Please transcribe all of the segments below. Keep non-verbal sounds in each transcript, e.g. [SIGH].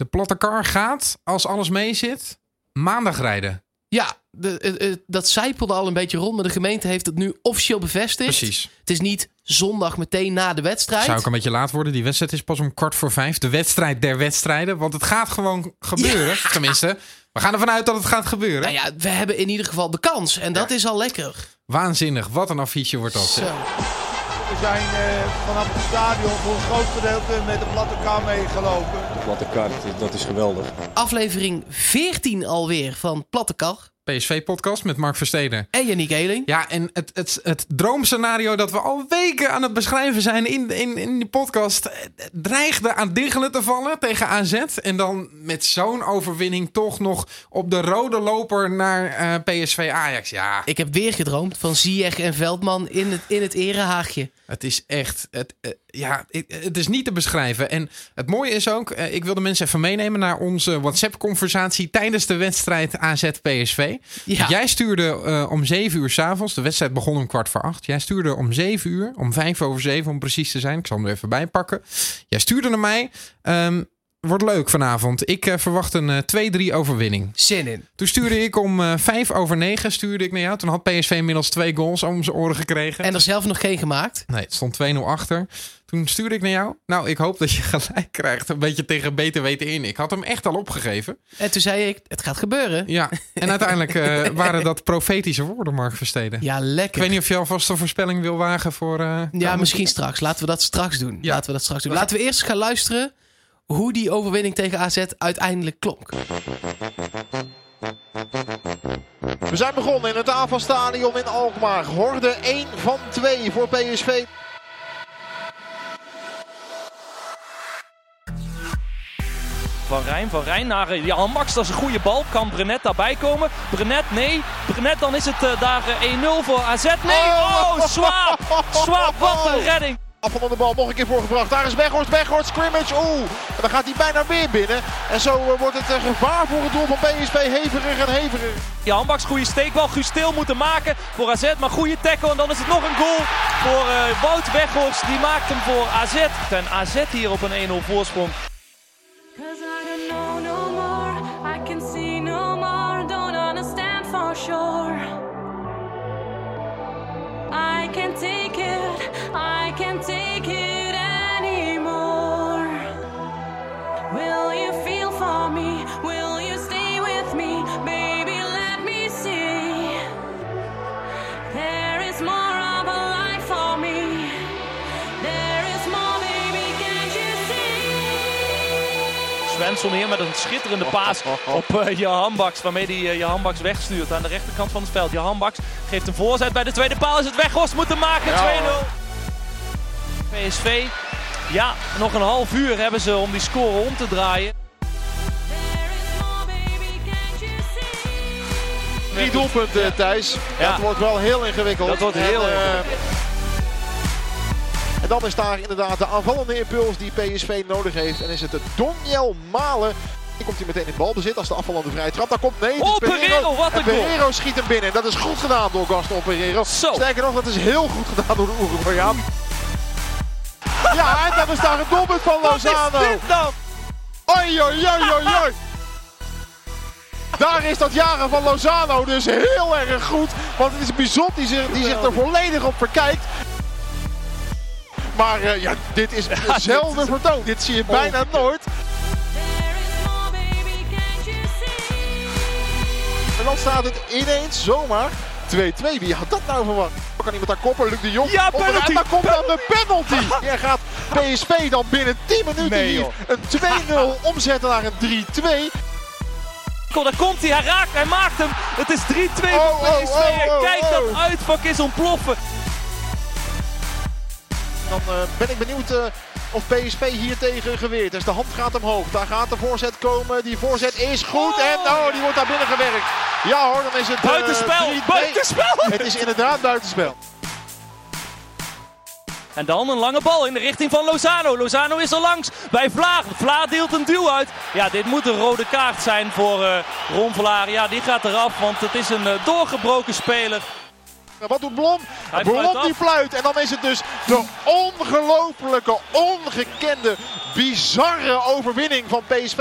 De platte kar gaat, als alles mee zit, maandag rijden. Ja, de, eh, eh, dat zijpelde al een beetje rond. Maar de gemeente heeft het nu officieel bevestigd. Precies. Het is niet zondag meteen na de wedstrijd. Zou ook een beetje laat worden. Die wedstrijd is pas om kwart voor vijf. De wedstrijd der wedstrijden. Want het gaat gewoon gebeuren. Tenminste, we gaan ervan uit dat het gaat gebeuren. Nou ja, we hebben in ieder geval de kans. En dat is al lekker. Waanzinnig. Wat een affiche wordt dat. Zo. We zijn eh, vanaf het stadion voor een groot gedeelte met de platte kar meegelopen. De platte kaart, dat is geweldig. Aflevering 14 alweer van Platte Kar. PSV-podcast met Mark Versteden. En Yannick Eeling. Ja, en het, het, het droomscenario dat we al weken aan het beschrijven zijn in, in, in die podcast... eh, dreigde aan diggelen te vallen tegen AZ. En dan met zo'n overwinning toch nog op de rode loper naar eh, PSV Ajax. Ja, Ik heb weer gedroomd van Ziyech en Veldman in het, in het erehaagje. Het is echt, het, eh, ja, het is niet te beschrijven. En het mooie is ook, ik wil de mensen even meenemen naar onze WhatsApp-conversatie tijdens de wedstrijd AZ-PSV. Ja. Jij stuurde eh, om 7 uur s'avonds, de wedstrijd begon om kwart voor acht. Jij stuurde om 7 uur, om vijf over zeven om precies te zijn. Ik zal hem er even bij pakken. Jij stuurde naar mij, ehm, wordt leuk vanavond. Ik eh, verwacht een eh, 2-3 overwinning. Zin in. Toen stuurde ik om eh, vijf over negen stuurde ik naar jou. Toen had PSV inmiddels twee goals om zijn oren gekregen. En er zelf nog geen gemaakt. Nee, het stond 2-0 achter. Toen stuurde ik naar jou. Nou, ik hoop dat je gelijk krijgt. Een beetje tegen beter weten in. Ik had hem echt al opgegeven. En toen zei ik, het gaat gebeuren. Ja, en uiteindelijk eh, [LAUGHS] waren dat profetische woorden, Mark Versteden. Ja, Ik lekker. weet niet of je alvast een voorspelling wil wagen voor... eh, Ja, misschien straks. Laten we dat straks doen. Ja. Laten we dat straks doen. Laten we eerst gaan luisteren hoe die overwinning tegen AZ uiteindelijk klonk. We zijn begonnen in het AFA-stadion in Alkmaar. Horde 1 van 2 voor PSV. Van Rijn, van Rijn naar eh, Jan Max. Dat is een goede bal. Kan Brenet daarbij komen? Brenet, nee. Brenet, dan is het eh, daar eh, 1-0 voor AZ. Nee, oh, Swaap. Swaap, wat een redding. Afval aan de bal nog een keer voorgebracht. Daar is Weghorst, Weghorst, scrimmage. Oeh, en dan gaat hij bijna weer binnen. En zo eh, wordt het gevaar voor het doel van PSV heviger en heviger. Jan Max, goede steekbal. Guus Stil moeten maken voor AZ. Maar goede tackle. En dan is het nog een goal voor eh, Wout Weghorst. Die maakt hem voor AZ. En AZ hier op een 1-0 voorsprong. Svensson hier met een schitterende paas [LAUGHS] op eh, Johan Baks. Waarmee hij eh, Johan Baks wegstuurt aan de rechterkant van het veld. Johan Baks geeft een voorzet bij de tweede paal. Is het Weghorst moeten maken. 2-0. PSV. Ja, nog een half uur hebben ze om die score om te draaien. Drie doelpunten, Thijs. Ja. Dat wordt wel heel ingewikkeld. Dat wordt heel En, eh, ingewikkeld. Dan is daar inderdaad de aanvallende impuls die PSV nodig heeft. En is het de Donjel Malen. Die komt hij meteen in balbezit als de afvallende vrije trap. Daar komt nee. Oh, Pereiro, wat en een goal. Schiet hem binnen. En dat is goed gedaan door Gaston Pereiro. Zo. Sterker nog, dat is heel goed gedaan door de Uruguayaan. Ja, en dan is daar een doelpunt van Wat is Lozano. dit dan? Oi, oi, oi, oi, oi. [LAUGHS] Daar is dat jagen van Lozano dus heel erg goed. Want het is Bizot die zich, die zich er volledig op verkijkt. Maar eh, ja, dit is [LAUGHS] hetzelfde vertoon. Dit zie je bijna nooit. You see? En dan staat het ineens zomaar 2-2. Wie had dat nou verwacht? Kan iemand daar koppen? Luc de Jong. Ja, penalty. daar komt dan de penalty. En [LAUGHS] gaat PSV dan binnen 10 minuten Nee, hier een 2-0 [LAUGHS] omzetten naar een 3-2. Kom, daar komt hij. Hij raakt, hij maakt hem. Het is 3-2 Oh, voor oh, PSV. oh, En oh, Kijk, oh. dat uitvak is ontploffen. Dan eh, ben ik benieuwd eh, of PSV hier tegen geweerd is. De hand gaat omhoog. Daar gaat de voorzet komen. Die voorzet is goed. Oh. En oh, die wordt daar binnen gewerkt. Ja hoor, dan is het... eh, Buitenspel, buitenspel. Nee, het is inderdaad buitenspel. En dan een lange bal in de richting van Lozano. Lozano is er langs bij Vlaar. Vlaar deelt een duw uit. Ja, dit moet een rode kaart zijn voor eh Ron Vlaar. Ja, die gaat eraf, want het is een doorgebroken speler. Wat doet Blom? Hij Blom die fluit. En dan is het dus de ongelofelijke, ongekende, bizarre overwinning van PSV.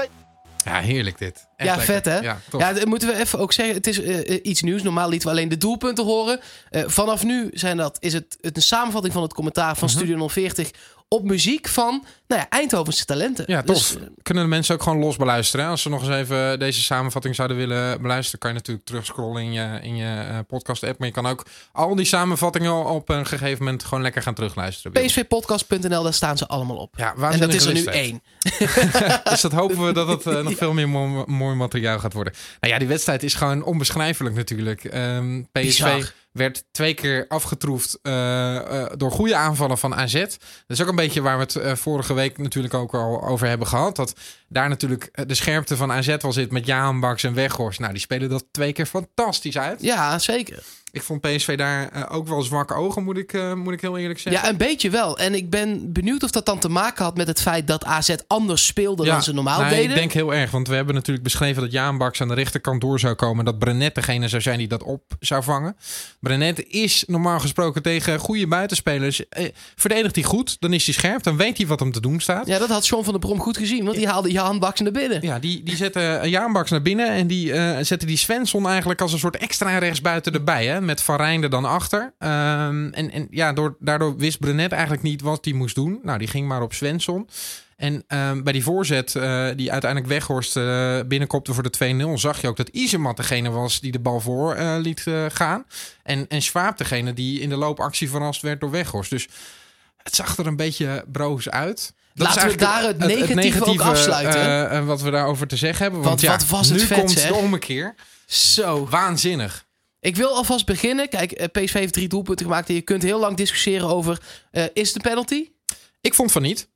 Ja, heerlijk dit. Echt ja, lekker. vet hè? Ja, tof. Ja, dat moeten we even ook zeggen. Het is eh, eh, iets nieuws. Normaal lieten we alleen de doelpunten horen. Eh, vanaf nu zijn dat, is het, het een samenvatting van het commentaar van Mhm. Studio 040 op muziek van nou ja, Eindhovense talenten. Ja, Dus, tof. eh, Kunnen de mensen ook gewoon los beluisteren. hè? Als ze nog eens even deze samenvatting zouden willen beluisteren, kan je natuurlijk terugscrollen in je, in je eh, podcast-app. Maar je kan ook al die samenvattingen op een gegeven moment gewoon lekker gaan terugluisteren. Psvpodcast.nl, daar staan ze allemaal op. Ja, en dat is er nu één. [LAUGHS] Dus dat hopen we dat het eh, nog veel meer mo- mooi materiaal gaat worden. Nou ja, die wedstrijd is gewoon onbeschrijfelijk natuurlijk. Ehm, PSV Bizar. werd twee keer afgetroefd eh, eh, door goede aanvallen van AZ. Dat is ook een beetje waar we het vorige week natuurlijk ook al over hebben gehad. Dat daar natuurlijk de scherpte van AZ wel zit met Jaan Baks en Weghorst. Nou, die spelen dat twee keer fantastisch uit. Ja, zeker. Ik vond PSV daar eh, ook wel zwakke ogen, moet ik, eh, moet ik heel eerlijk zeggen. Ja, een beetje wel. En ik ben benieuwd of dat dan te maken had met het feit dat AZ anders speelde dan ze normaal nou, deden. Ik denk heel erg, want we hebben natuurlijk beschreven dat Jaan Baks aan de rechterkant door zou komen. Dat Brenet degene zou zijn die dat op zou vangen. Brenet is normaal gesproken tegen goede buitenspelers. Eh, verdedigt hij goed, dan is hij scherp, dan weet hij wat hem te doen staat. Ja, dat had John van der Brom goed gezien, want die haalde Jan Baks naar binnen. Ja, die, die zetten Jaan Baks naar binnen en die eh, zetten die Svensson eigenlijk als een soort extra rechtsbuiten erbij. Hè? Met Van Rijn er dan achter. Ehm, en en ja, door, daardoor wist Brenet eigenlijk niet wat hij moest doen. Nou, die ging maar op Svensson. En ehm, bij die voorzet, eh, die uiteindelijk Weghorst eh binnenkopte voor de 2-0, zag je ook dat Isemat degene was die de bal voor eh, liet gaan. En, en Schwab degene die in de loopactie verrast werd door Weghorst. Dus het zag er een beetje broos uit. Dat Laten we daar het negatieve ook afsluiten. wat we daarover te zeggen hebben. Want, Want ja, wat was het nu vet, komt zeg. de ommekeer. Zo. Waanzinnig. Ik wil alvast beginnen. Kijk, eh, PSV heeft drie doelpunten gemaakt. En je kunt heel lang discussiëren over... eh, is het een penalty? Ik vond van niet.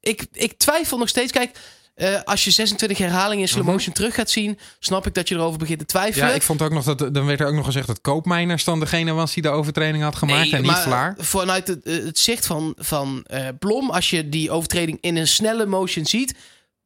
Ik, ik twijfel nog steeds. Kijk, eh, als je 26 herhalingen in slow motion terug gaat zien... snap ik dat je erover begint te twijfelen. Mhm. Ja, ik vond ook nog dat. Dan werd er ook nog gezegd dat Koopmeiners dan degene was die de overtreding had gemaakt. Nee, en niet Vlaar. Vanuit het, het zicht van, van Blom, als je die overtreding in een snelle motion ziet...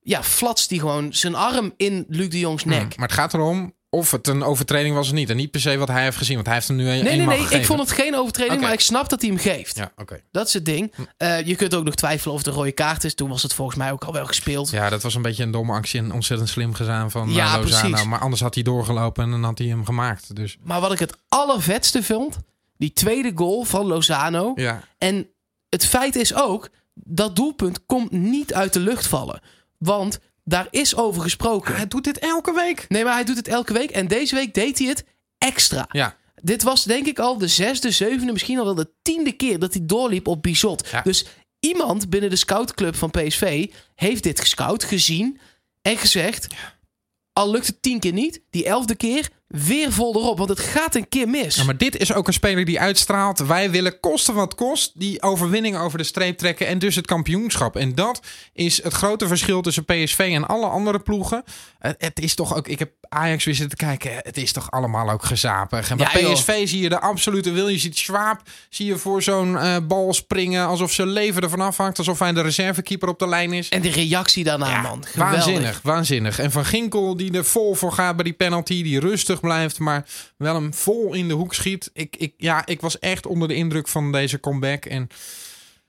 Ja, flatst die gewoon zijn arm in Luc de Jongs nek. Mm, Maar het gaat erom of het een overtreding was of niet. En niet per se wat hij heeft gezien. Want hij heeft hem nu een, Nee, nee, nee. gegeven. Ik vond het geen overtreding, maar ik snap dat hij hem geeft. Ja, oké. Dat is het ding. Eh, je kunt ook nog twijfelen of het een rode kaart is. Toen was het volgens mij ook al wel gespeeld. Ja, dat was een beetje een domme actie en ontzettend slim gedaan van eh, Ja, Lozano. precies. Maar anders had hij doorgelopen en dan had hij hem gemaakt. Dus Maar wat ik het allervetste vond, die tweede goal van Lozano. ja, En het feit is ook, dat doelpunt komt niet uit de lucht vallen. Want daar is over gesproken. hij doet dit elke week. Nee, maar hij doet het elke week. En deze week deed hij het extra. Ja, Dit was denk ik al de zesde, zevende, misschien al wel de tiende keer dat hij doorliep op Bizot. Ja. Dus iemand binnen de scoutclub van PSV heeft dit gescout, gezien en gezegd... Al lukt het tien keer niet, die elfde keer weer vol erop. Want het gaat een keer mis. Ja, maar dit is ook een speler die uitstraalt. Wij willen kosten wat kost die overwinning over de streep trekken en dus het kampioenschap. En dat is het grote verschil tussen PSV en alle andere ploegen. Het, is toch ook, ik heb Ajax weer zitten kijken, het is toch allemaal ook gezapig. En bij Ja. PSV zie je de absolute wil. Je ziet Schwab, zie je voor zo'n eh, bal springen alsof zijn leven ervan afhangt. Alsof hij de reservekeeper op de lijn is. En de reactie daarna, Ja, man. Geweldig. waanzinnig, waanzinnig. En Van Ginkel die er vol voor gaat bij die penalty, die rustig blijft, maar wel hem vol in de hoek schiet. Ik, ik, ja, ik was echt onder de indruk van deze comeback. En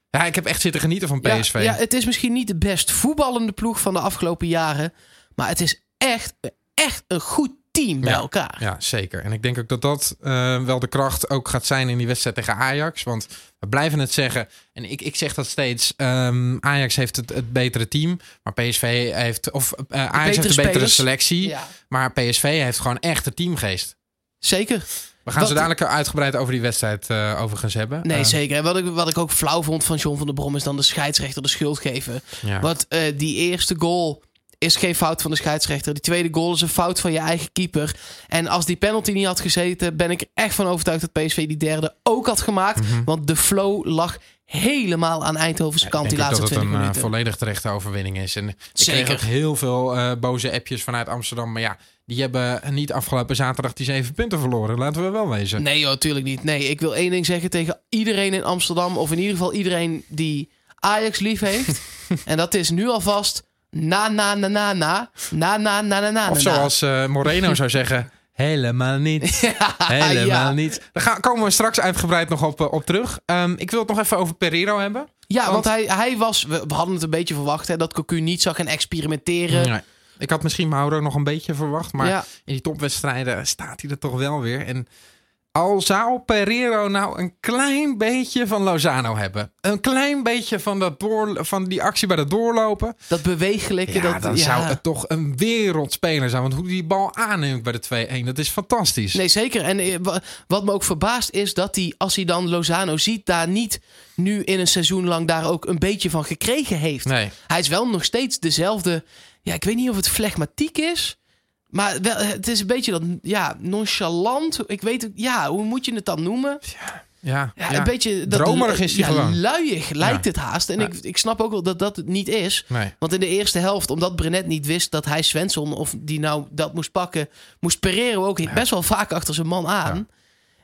ja, ik heb echt zitten genieten van Ja, PSV. Ja, het is misschien niet de best voetballende ploeg van de afgelopen jaren. Maar het is echt, echt een goed team bij Ja. elkaar. Ja, zeker. En ik denk ook dat dat eh, wel de kracht ook gaat zijn in die wedstrijd tegen Ajax. Want we blijven het zeggen. En ik, ik zeg dat steeds. ehm, Ajax heeft het, het betere team. Maar PSV heeft. Of eh, Ajax heeft een betere spelers. selectie. Ja. Maar PSV heeft gewoon echt de teamgeest. Zeker. We gaan Wat- zo dadelijk uitgebreid over die wedstrijd eh, overigens hebben. Nee, Eh, zeker. En wat ik, wat ik ook flauw vond van John van der Brom is dan de scheidsrechter de schuld geven. Ja. Want eh, die eerste goal is geen fout van de scheidsrechter. Die tweede goal is een fout van je eigen keeper. En als die penalty niet had gezeten, ben ik er echt van overtuigd dat PSV die derde ook had gemaakt. Mhm. Want de flow lag helemaal aan Eindhovense kant Ik die denk ook laatste dat het 20 een eh, minuten. volledig terechte overwinning is. En ik Zeker. kreeg ook heel veel eh, boze appjes vanuit Amsterdam. Maar ja, die hebben niet afgelopen zaterdag die zeven punten verloren. Laten we wel wezen. Nee joh, tuurlijk niet. Nee, ik wil één ding zeggen tegen iedereen in Amsterdam. Of in ieder geval iedereen die Ajax lief heeft. [LAUGHS] en dat is nu alvast na na na na na. Na na na na na Of zoals eh, Moreno zou zeggen. [LAUGHS] Helemaal niet. [LAUGHS] Helemaal ja. niet. Daar gaan, komen we straks uitgebreid nog op, eh, op terug. Ehm, ik wil het nog even over Pereiro hebben. Ja, want, Want- hij, hij was... We, we hadden het een beetje verwacht hè, dat Cocu niet zou gaan experimenteren. Nee. Ik had misschien Mauro nog een beetje verwacht. Maar Ja. in die topwedstrijden staat hij er toch wel weer. En al zou Pereiro nou een klein beetje van Lozano hebben. Een klein beetje van, dat door, van die actie bij het doorlopen. Dat bewegelijke. Ja, dat, dan ja. zou het toch een wereldspeler zijn. Want hoe die bal aanneemt bij de 2-1, dat is fantastisch. Nee, zeker. En eh, wa- wat me ook verbaast is dat hij, als hij dan Lozano ziet, daar niet nu in een seizoen lang daar ook een beetje van gekregen heeft. Nee. Hij is wel nog steeds dezelfde. Ja, ik weet niet of het flegmatiek is. Maar wel, het is een beetje dat, ja, nonchalant. Ik weet het, ja, hoe moet je het dan noemen? Ja, Ja, ja. een beetje... Dat, Dromerig is ja, gewoon. luiig lijkt Ja. het haast. En ik, ik snap ook wel dat dat het niet is. Nee. Want in de eerste helft, omdat Brenet niet wist dat hij Svensson... of die nou dat moest pakken... moest Pereiro ook best wel vaak achter zijn man aan.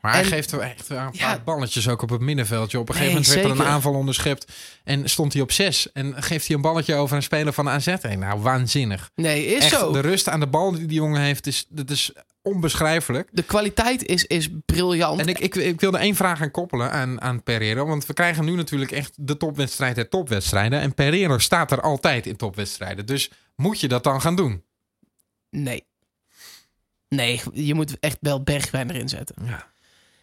Maar hij En- geeft wel echt een paar Ja. balletjes ook op het middenveldje. Op een gegeven moment werd er een aanval onderschept. En stond hij op zes. En geeft hij een balletje over een speler van AZ heen. Nou, waanzinnig. Nee, is Echt, zo. de rust aan de bal die die jongen heeft, is, dat is onbeschrijfelijk. De kwaliteit is, is briljant. En ik, ik, ik wilde één vraag aan koppelen aan, aan Pereiro. Want we krijgen nu natuurlijk echt de topwedstrijd der topwedstrijden. En Pereiro staat er altijd in topwedstrijden. Dus moet je dat dan gaan doen? Nee. Nee, je moet echt wel Bergwijn erin zetten. Ja.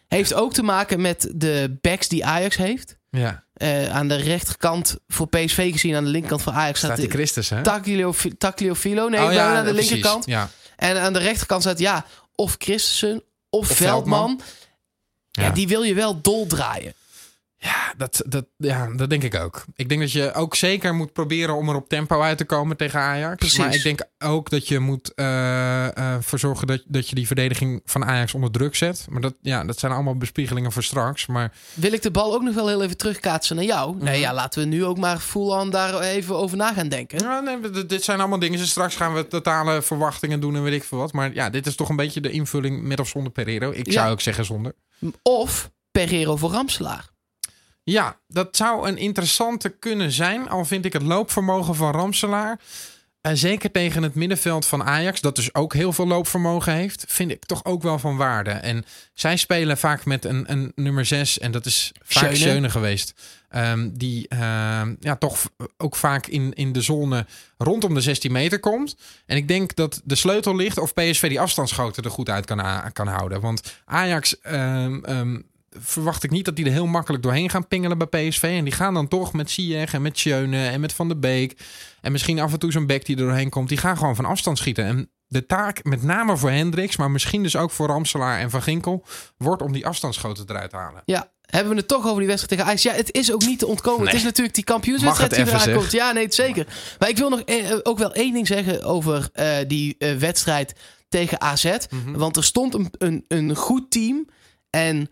Heeft ook te maken met de backs die Ajax heeft. Ja, Eh, aan de rechterkant voor PSV gezien, aan de linkerkant voor Ajax staat staat die Christus, hè? Taglio, Tagliofilo. Nee, Oh aan de precies. linkerkant. Ja. En aan de rechterkant staat ja, of Christensen of, Of Veldman. Ja. die wil je wel doldraaien. Ja, dat, dat, ja, dat denk ik ook. Ik denk dat je ook zeker moet proberen om er op tempo uit te komen tegen Ajax. Precies. Maar ik denk ook dat je moet voor zorgen dat, dat je die verdediging van Ajax onder druk zet. Maar dat, ja, dat zijn allemaal bespiegelingen voor straks. Maar Wil ik de bal ook nog wel heel even terugkaatsen naar jou? Mhm. Nee, ja, laten we nu ook maar full on daar even over na gaan denken. ja, nee, dit- dit zijn allemaal dingen. Dus straks gaan we totale verwachtingen doen en weet ik veel wat. Maar ja, dit is toch een beetje de invulling met of zonder Pereiro. Ik Ja. zou ook zeggen zonder. Of Pereiro voor Ramselaar. Ja, dat zou een interessante kunnen zijn. Al vind ik het loopvermogen van Ramselaar. En zeker tegen het middenveld van Ajax, dat dus ook heel veel loopvermogen heeft, vind ik toch ook wel van waarde. En zij spelen vaak met een, een nummer 6, en dat is vaak Schöne. Geweest. Ehm, die ehm, ja, toch ook vaak in, in de zone rondom de 16 meter komt. En ik denk dat de sleutel ligt of PSV die afstandsschoten er goed uit kan, kan houden. Want Ajax ehm, verwacht ik niet dat die er heel makkelijk doorheen gaan pingelen bij PSV. En die gaan dan toch met Ziyech en met Schöne en met Van der Beek. En misschien af en toe zo'n back die er doorheen komt. Die gaan gewoon van afstand schieten. En de taak, met name voor Hendricks, maar misschien dus ook voor Ramselaar en Van Ginkel, wordt om die afstandsschoten eruit te halen. Ja, hebben we het toch over die wedstrijd tegen Ajax? Ja, het is ook niet te ontkomen. Het is natuurlijk die kampioenswedstrijd die eraan komt. Ja, nee, zeker. Maar ik wil nog eh, ook wel één ding zeggen over eh, die eh, wedstrijd tegen AZ. Mhm. Want er stond een, een, een goed team. En eh,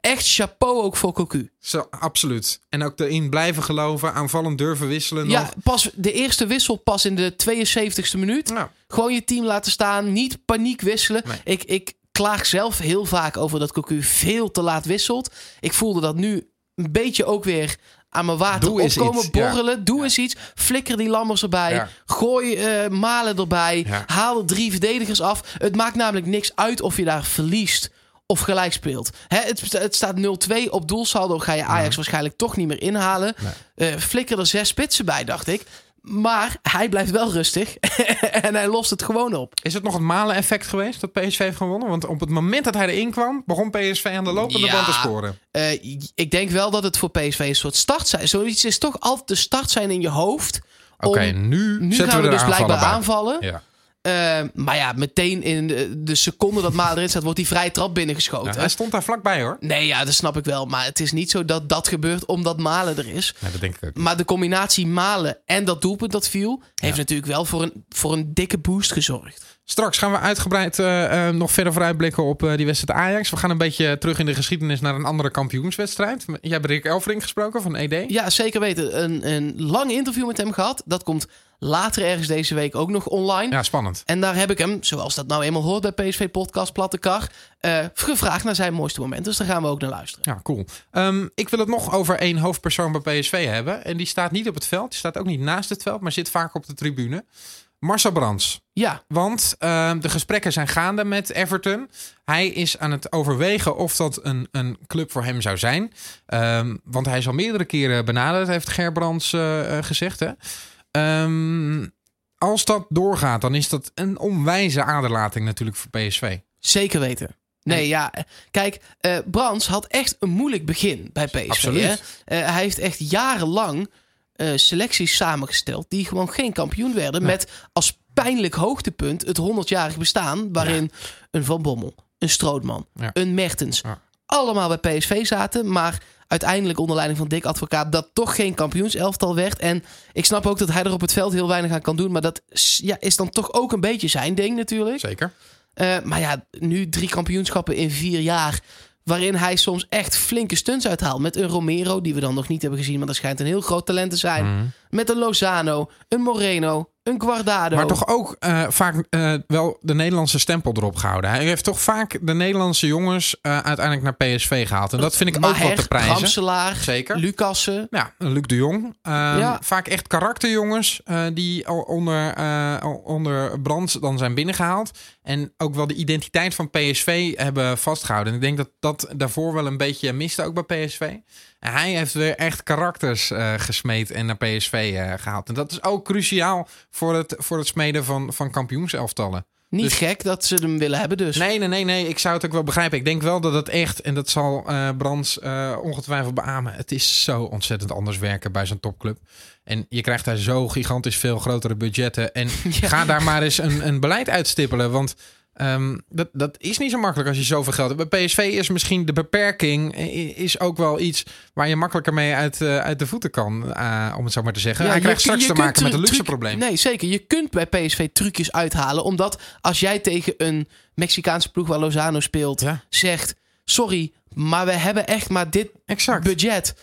echt chapeau ook voor Cocu. Zo, absoluut. En ook erin blijven geloven, aanvallend durven wisselen. Ja, nog. pas de eerste wissel pas in de 72e minuut. Gewoon je team laten staan. Niet paniek wisselen. Nee. Ik, ik klaag zelf heel vaak over dat Cocu veel te laat wisselt. Ik voelde dat nu een beetje ook weer aan mijn water Doe opkomen, iets, ja. borrelen. Doe eens iets. Flikker die lammers erbij. Ja. Gooi eh, malen erbij. Haal drie verdedigers af. Het maakt namelijk niks uit of je daar verliest of gelijk speelt. Hè, het, het staat 0-2 op doelsaldo. Ga je Ajax waarschijnlijk toch niet meer inhalen. Eh, flikker er zes spitsen bij, dacht ik. Maar hij blijft wel rustig. [LAUGHS] en hij lost het gewoon op. Is het nog het malen-effect geweest dat PSV heeft gewonnen? Want op het moment dat hij erin kwam, begon PSV aan de lopende Ja. band te scoren. Eh, ik denk wel dat het voor PSV een soort start zijn. Zoiets is toch altijd de start zijn in je hoofd. Oké, nu, nu zetten gaan we, dus blijkbaar aanvallen. Ja. Eh, maar ja, meteen in de, de seconde dat Malen erin staat, wordt die vrije trap binnengeschoten. Ja, hij stond daar vlakbij hoor. Nee, ja, dat snap ik wel. Maar het is niet zo dat dat gebeurt omdat Malen er is. Ja, dat denk ik ook. Maar de combinatie Malen en dat doelpunt dat viel... heeft natuurlijk wel voor een, voor een dikke boost gezorgd. Straks gaan we uitgebreid eh, eh, nog verder vooruitblikken op eh, die wedstrijd Ajax. We gaan een beetje terug in de geschiedenis naar een andere kampioenswedstrijd. Jij hebt Rick Elfring gesproken van ED. Ja, zeker weten. Een, een lang interview met hem gehad. Dat komt later ergens deze week ook nog online. Ja, spannend. En daar heb ik hem, zoals dat nou eenmaal hoort bij PSV Podcast Platte Kar... eh, gevraagd naar zijn mooiste moment. Dus daar gaan we ook naar luisteren. Ja, cool. Ehm, ik wil het nog over één hoofdpersoon bij PSV hebben. En die staat niet op het veld. Die staat ook niet naast het veld, maar zit vaak op de tribune. Marcel Brands. Ja, Want ehm, de gesprekken zijn gaande met Everton. Hij is aan het overwegen of dat een, een club voor hem zou zijn. Ehm, want hij is al meerdere keren benaderd, heeft Gerbrands eh, eh, gezegd. Hè? Ehm, als dat doorgaat, dan is dat een onwijze aderlating natuurlijk voor PSV. Zeker weten. Nee, ja. Kijk, eh Brands had echt een moeilijk begin bij PSV. Absoluut. Hè? Eh, hij heeft echt jarenlang eh, selecties samengesteld die gewoon geen kampioen werden. Met als pijnlijk hoogtepunt het 100-jarig bestaan. Waarin een Van Bommel, een Strootman, Ja. een Mertens. Allemaal bij PSV zaten. Maar uiteindelijk onder leiding van Dick Advocaat dat toch geen kampioenselftal werd. En ik snap ook dat hij er op het veld heel weinig aan kan doen. Maar dat is- ja, is dan toch ook een beetje zijn ding natuurlijk. Zeker. Eh, maar ja, nu drie kampioenschappen in vier jaar. Waarin hij soms echt flinke stunts uithaalt. Met een Romero, die we dan nog niet hebben gezien. Maar dat schijnt een heel groot talent te zijn. Mhm. Met een Lozano, een Moreno, een Guardado. Maar toch ook eh, vaak eh, wel de Nederlandse stempel erop gehouden. Hij heeft toch vaak de Nederlandse jongens eh, uiteindelijk naar PSV gehaald. En dat vind ik ook wel te prijzen. Ramselaar, Zeker. Lucassen. Ja, Luc de Jong. Ehm, Ja. Vaak echt karakterjongens die al onder, onder brand dan zijn binnengehaald. En ook wel de identiteit van PSV hebben vastgehouden. En ik denk dat dat daarvoor wel een beetje miste ook bij PSV. Hij heeft weer echt karakters eh, gesmeed en naar PSV eh, gehaald. En dat is ook cruciaal voor het, voor het smeden van, van kampioenselftallen. Niet Dus- gek dat ze hem willen hebben dus. Nee, nee, nee, nee. Ik zou het ook wel begrijpen. Ik denk wel dat het echt, en dat zal eh Brands ongetwijfeld beamen. Het is zo ontzettend anders werken bij zo'n topclub. En je krijgt daar zo gigantisch veel grotere budgetten. En [LAUGHS] Ja. ga daar maar eens een, een beleid uitstippelen. Want ehm, dat, dat is niet zo makkelijk als je zoveel geld hebt. Bij PSV is misschien de beperking i- is ook wel iets waar je makkelijker mee uit, eh, uit de voeten kan. eh, om het zo maar te zeggen. Ja, Hij krijgt straks te maken met een luxe probleem. Nee, zeker. Je kunt bij PSV trucjes uithalen. Omdat als jij tegen een Mexicaanse ploeg waar Lozano speelt... Ja. zegt, sorry, maar we hebben echt maar dit Exact. budget.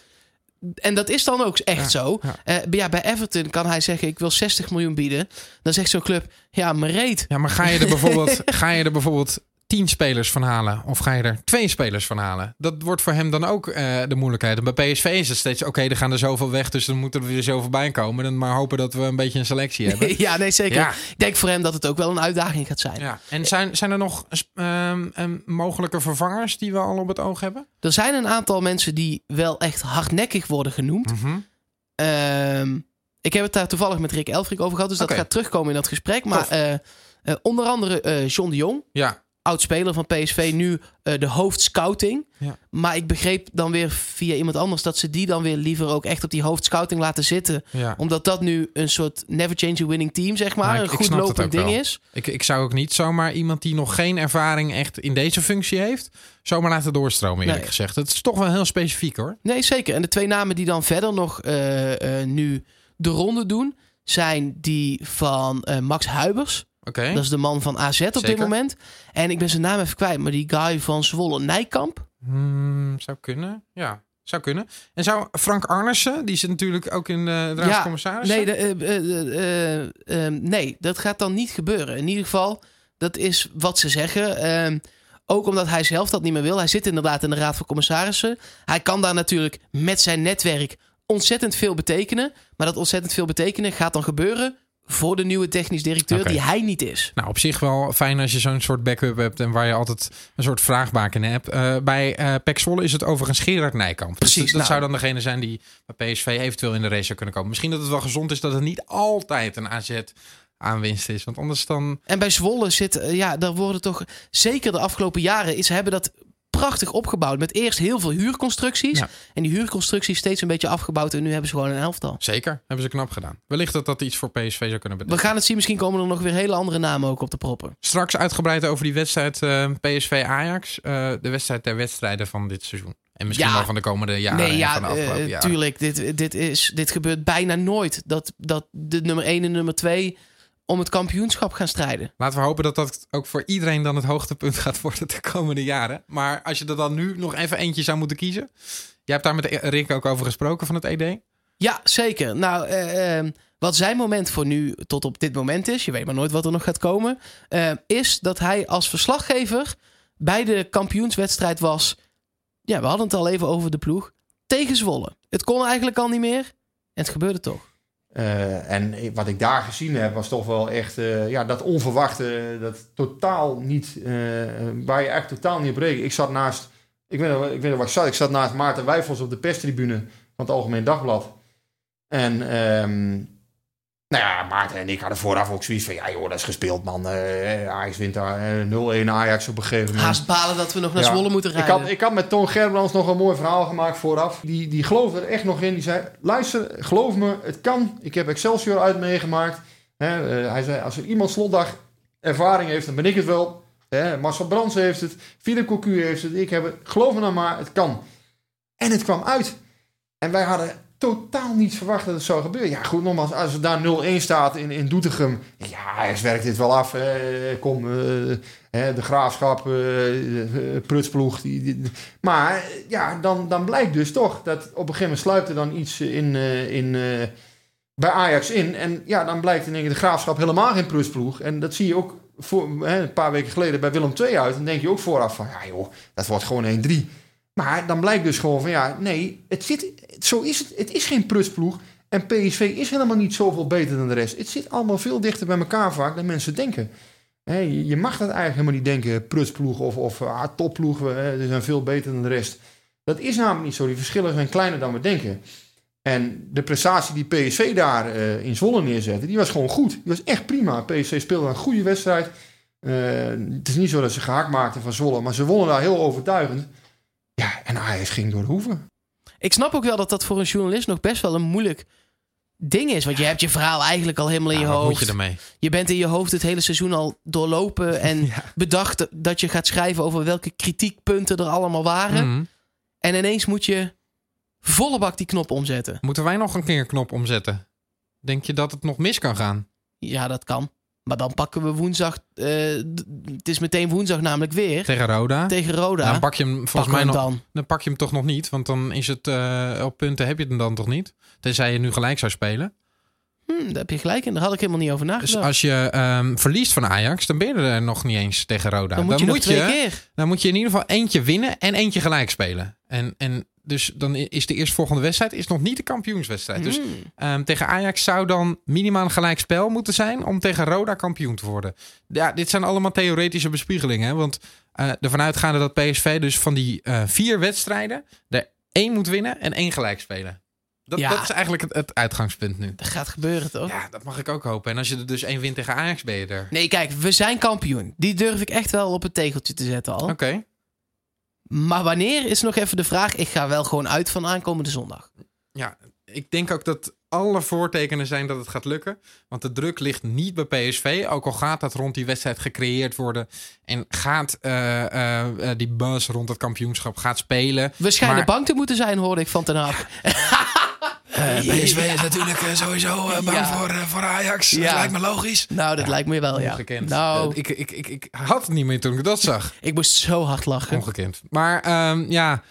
En dat is dan ook echt Ja, zo. ja. Eh, ja, bij Everton kan hij zeggen: Ik wil 60 miljoen bieden. Dan zegt zo'n club: Ja, maar reet. Ja, maar ga je er bijvoorbeeld, [LAUGHS] ga je er bijvoorbeeld tien spelers van halen? Of ga je er twee spelers van halen? Dat wordt voor hem dan ook eh, de moeilijkheid. En bij PSV is het steeds, oké, er gaan er zoveel weg, dus dan moeten er weer zoveel bij komen. Dan maar hopen dat we een beetje een selectie [LAUGHS] hebben. ja, nee, zeker. Ja. Ik denk voor hem dat het ook wel een uitdaging gaat zijn. Ja. En zijn, zijn er nog ehm, ehm, mogelijke vervangers die we al op het oog hebben? Er zijn een aantal mensen die wel echt hardnekkig worden genoemd. Mhm. Ehm, ik heb het daar toevallig met Rick Elfrink over gehad, dus dat gaat terugkomen in dat gesprek. Maar eh, eh, onder andere John de Jong, Ja, oud-speler van PSV, nu eh, de hoofdscouting. Ja. Maar ik begreep dan weer via iemand anders dat ze die dan weer liever ook echt op die hoofdscouting laten zitten. ja. Omdat dat nu een soort never change a winning team, zeg maar. Ik- een goed het lopend ding wel. is. Ik, ik zou ook niet zomaar iemand die nog geen ervaring echt in deze functie heeft, zomaar laten doorstromen, eerlijk Nee. gezegd. Dat is toch wel heel specifiek hoor. Nee, zeker. En de twee namen die dan verder nog eh, eh, nu de ronde doen, zijn die van Max Huibers. Oké. Dat is de man van AZ op dit moment. En ik ben zijn naam even kwijt, maar die guy van Zwolle, Nijkamp. Hmm, zou kunnen. Ja, zou kunnen. En zou Frank Arnissen, die zit natuurlijk ook in de Raad van Commissarissen. nee, de, eh, eh, eh, eh, nee, dat gaat dan niet gebeuren. In ieder geval, dat is wat ze zeggen. Ehm, ook omdat hij zelf dat niet meer wil. Hij zit inderdaad in de Raad van Commissarissen. Hij kan daar natuurlijk met zijn netwerk ontzettend veel betekenen. Maar dat ontzettend veel betekenen gaat dan gebeuren voor de nieuwe technisch directeur die hij niet is. Nou, op zich wel fijn als je zo'n soort backup hebt en waar je altijd een soort vraagbaken hebt. Eh, bij eh Pek Zwolle is het overigens Gerard Nijkamp. Dus Precies, dat, dat nou. zou dan degene zijn die bij PSV eventueel in de race zou kunnen komen. Misschien dat het wel gezond is dat het niet altijd een AZ aanwinst is. Want anders dan... En bij Zwolle zit, eh, ja, daar worden toch zeker de afgelopen jaren, ze hebben dat prachtig opgebouwd. Met eerst heel veel huurconstructies. Ja. En die huurconstructies steeds een beetje afgebouwd. En nu hebben ze gewoon een elftal. Zeker, hebben ze knap gedaan. Wellicht dat dat iets voor PSV zou kunnen We betekenen. gaan het zien. Misschien komen er nog weer hele andere namen ook op de proppen. Straks uitgebreid over die wedstrijd eh, PSV-Ajax. eh, de wedstrijd der wedstrijden van dit seizoen. En misschien Ja. wel van de komende jaren. nee, en ja, van de afgelopen eh, jaren. tuurlijk. Dit, dit, is, dit gebeurt bijna nooit. Dat, dat de nummer 1 en nummer 2 om het kampioenschap gaan strijden. Laten we hopen dat dat ook voor iedereen dan het hoogtepunt gaat worden de komende jaren. Maar als je er dan nu nog even eentje zou moeten kiezen. Jij hebt daar met Rick ook over gesproken van het ED. Ja, zeker. Nou, eh, eh, wat zijn moment voor nu tot op dit moment is, je weet maar nooit wat er nog gaat komen, eh, is dat hij als verslaggever bij de kampioenswedstrijd was. Ja, we hadden het al even over de ploeg. Tegen Zwolle. Het kon eigenlijk al niet meer. En het gebeurde toch. Eh, en wat ik daar gezien heb, was toch wel echt eh, ja, dat onverwachte, dat totaal niet, eh, waar je echt totaal niet op. Ik zat naast, ik weet, ik weet waar ik zat, ik zat naast Maarten Wijfels op de perstribune van het Algemeen Dagblad. En ehm, Nou ja, Maarten en ik hadden vooraf ook zoiets van... Ja joh, dat is gespeeld man. Eh, Ajax wint daar eh, 0-1 Ajax op een gegeven moment. Haast balen dat we nog naar Ja. Zwolle moeten Ik rijden. had, ik had met Toon Gerbrands nog een mooi verhaal gemaakt vooraf. Die, die geloofde er echt nog in. Die zei, luister, geloof me, het kan. Ik heb Excelsior uit meegemaakt. Eh, hij zei, als er iemand slotdag ervaring heeft, dan ben ik het wel. Marcel Brands heeft het. Philip Cocu heeft het. Ik heb het. Geloof me nou maar, het kan. En het kwam uit. En wij hadden totaal niet verwacht dat het zou gebeuren. Ja, goed, nogmaals, als er daar 0-1 staat in, in Doetinchem. Ja, hij werkt dit wel af. kom, eh, hè, de graafschap, eh, eh, prutsploeg. Die, maar ja, dan, dan blijkt dus toch dat op een gegeven moment sluipt er dan iets in, eh, in, eh, bij Ajax in. En ja, dan blijkt in de graafschap helemaal geen prutsploeg. En dat zie je ook voor, een paar weken geleden bij Willem II uit. Dan denk je ook vooraf van, ja joh, dat wordt gewoon 1-3. Maar dan blijkt dus gewoon van, ja, nee, het zit, zo is het. Het is geen prutsploeg. En PSV is helemaal niet zoveel beter dan de rest. Het zit allemaal veel dichter bij elkaar vaak dan mensen denken. Je, mag dat eigenlijk helemaal niet denken, prutsploeg of, of ah, topploeg, die zijn veel beter dan de rest. Dat is namelijk niet zo. Die verschillen zijn kleiner dan we denken. En de prestatie die PSV daar eh, in Zwolle neerzette, die was gewoon goed. Die was echt prima. PSV speelde een goede wedstrijd. Eh, het is niet zo dat ze gehaakt maakten van Zwolle, maar ze wonnen daar heel overtuigend. Ja, en Ajax ging door de hoeven. Ik snap ook wel dat dat voor een journalist nog best wel een moeilijk ding is. Want je hebt je verhaal eigenlijk al helemaal in Ja, je wat hoofd. moet je ermee? Je bent in je hoofd het hele seizoen al doorlopen en [LAUGHS] Ja. bedacht dat je gaat schrijven over welke kritiekpunten er allemaal waren. Mhm. En ineens moet je volle bak die knop omzetten. Moeten wij nog een keer een knop omzetten? Denk je dat het nog mis kan gaan? Ja, dat kan. Maar dan pakken we woensdag. eh, het is meteen woensdag namelijk weer. Tegen Roda? tegen Roda. Dan pak je hem volgens mij nog. dan. Dan pak je hem toch nog niet, want dan is het eh, op punten heb je hem dan toch niet. Tenzij je nu gelijk zou spelen. Hm, daar heb je gelijk in. Daar had ik helemaal niet over Dus nagedacht. als je ehm, verliest van Ajax, dan ben je er nog niet eens tegen Roda. dan moet je nog twee keer. dan moet je in ieder geval eentje winnen en eentje gelijk spelen. En, en dus dan is de eerstvolgende wedstrijd is nog niet de kampioenswedstrijd. Dus Hm. ehm, tegen Ajax zou dan minimaal een gelijk spel moeten zijn om tegen Roda kampioen te worden. Ja, dit zijn allemaal theoretische bespiegelingen. Hè? Want eh ervan uitgaande dat PSV dus van die eh, vier wedstrijden er één moet winnen en één gelijk spelen. Dat, Ja. dat is eigenlijk het, het uitgangspunt nu. Dat gaat gebeuren toch? Ja, dat mag ik ook hopen. En als je er dus één wint tegen Ajax, ben je er. Nee, kijk, we zijn kampioen. Die durf ik echt wel op het tegeltje te zetten al. Oké. Maar wanneer is nog even de vraag. Ik ga wel gewoon uit van aankomende zondag. Ja, ik denk ook dat alle voortekenen zijn dat het gaat lukken. Want de druk ligt niet bij PSV. Ook al gaat dat rond die wedstrijd gecreëerd worden. En gaat eh, eh, eh, die buzz rond het kampioenschap gaat spelen. We schijnen Maar- bang te moeten zijn, hoorde ik van Ten [LAUGHS] Hag. PSV is natuurlijk eh, sowieso bang Ja. voor, voor Ajax. Dat lijkt me logisch. Nou, dat lijkt me wel, ja. Ongekend. Nou, Eh, ik, ik, ik, ik had het niet meer toen ik dat zag. ik moest zo hard lachen. Ongekend. Maar ehm, ja,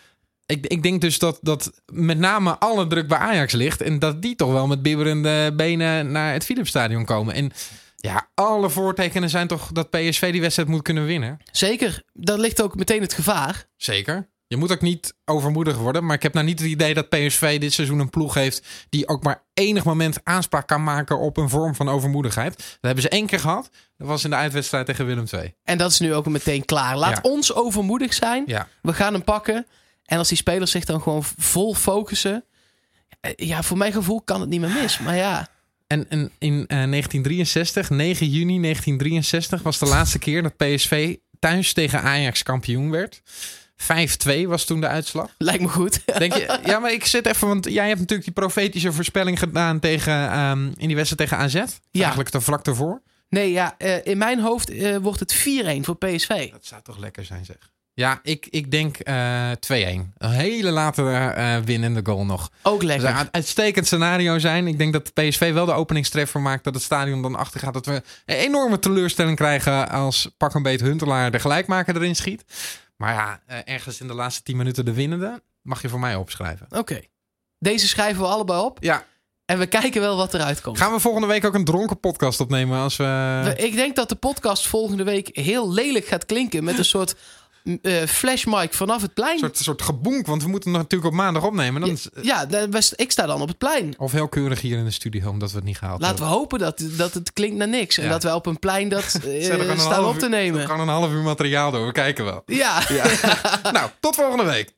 ik, ik denk dus dat, dat met name alle druk bij Ajax ligt. En dat die toch wel met bibberende benen naar het Philipsstadion komen. En ja, alle voortekenen zijn toch dat PSV die wedstrijd moet kunnen winnen. Zeker. Daar ligt ook meteen het gevaar. Zeker. Je moet ook niet overmoedig worden. Maar ik heb nou niet het idee dat PSV dit seizoen een ploeg heeft... die ook maar enig moment aanspraak kan maken op een vorm van overmoedigheid. Dat hebben ze één keer gehad. Dat was in de uitwedstrijd tegen Willem II. En dat is nu ook meteen klaar. Laat Ja. ons overmoedig zijn. Ja. We gaan hem pakken. En als die spelers zich dan gewoon vol focussen. eh, Ja, voor mijn gevoel kan het niet meer mis. Maar ja, En, en in eh, 1963, 9 juni 1963, was de laatste keer dat PSV thuis tegen Ajax kampioen werd. 5-2 was toen de uitslag. lijkt me goed. [LAUGHS] Denk je, ja, maar ik zit even, want jij hebt natuurlijk die profetische voorspelling gedaan tegen, ehm, in die wedstrijd tegen AZ. Ja. Eigenlijk te vlak ervoor. Nee, ja, eh, in mijn hoofd eh, wordt het 4-1 voor PSV. Dat zou toch lekker zijn, zeg. Ja, ik, ik denk eh 2-1. Een hele late eh winnende goal nog. Ook Dat lekker. zou een uitstekend scenario zijn. Ik denk dat de PSV wel de openingstreffer maakt. Dat het stadion dan achter gaat. Dat we een enorme teleurstelling krijgen als pak een beet Huntelaar de gelijkmaker erin schiet. Maar ja, eh, ergens in de laatste 10 minuten de winnende mag je voor mij opschrijven. Oké. Deze schrijven we allebei op. Ja, En we kijken wel wat eruit komt. gaan we volgende week ook een dronken podcast opnemen als we... We- Ik denk dat de podcast volgende week heel lelijk gaat klinken. Met een soort eh flashmic vanaf het plein. Een soort, soort gebonk, want we moeten hem natuurlijk op maandag opnemen. Dan is, Ja, we- ik sta dan op het plein. Of heel keurig hier in de studio, omdat we het niet gehaald Laten we hopen dat, dat het klinkt naar niks. En Ja. dat we op een plein dat [LAUGHS] eh, hebben. Staan op te nemen. We gaan een half uur materiaal door, we kijken wel. Ja. [LAUGHS] nou, tot volgende week.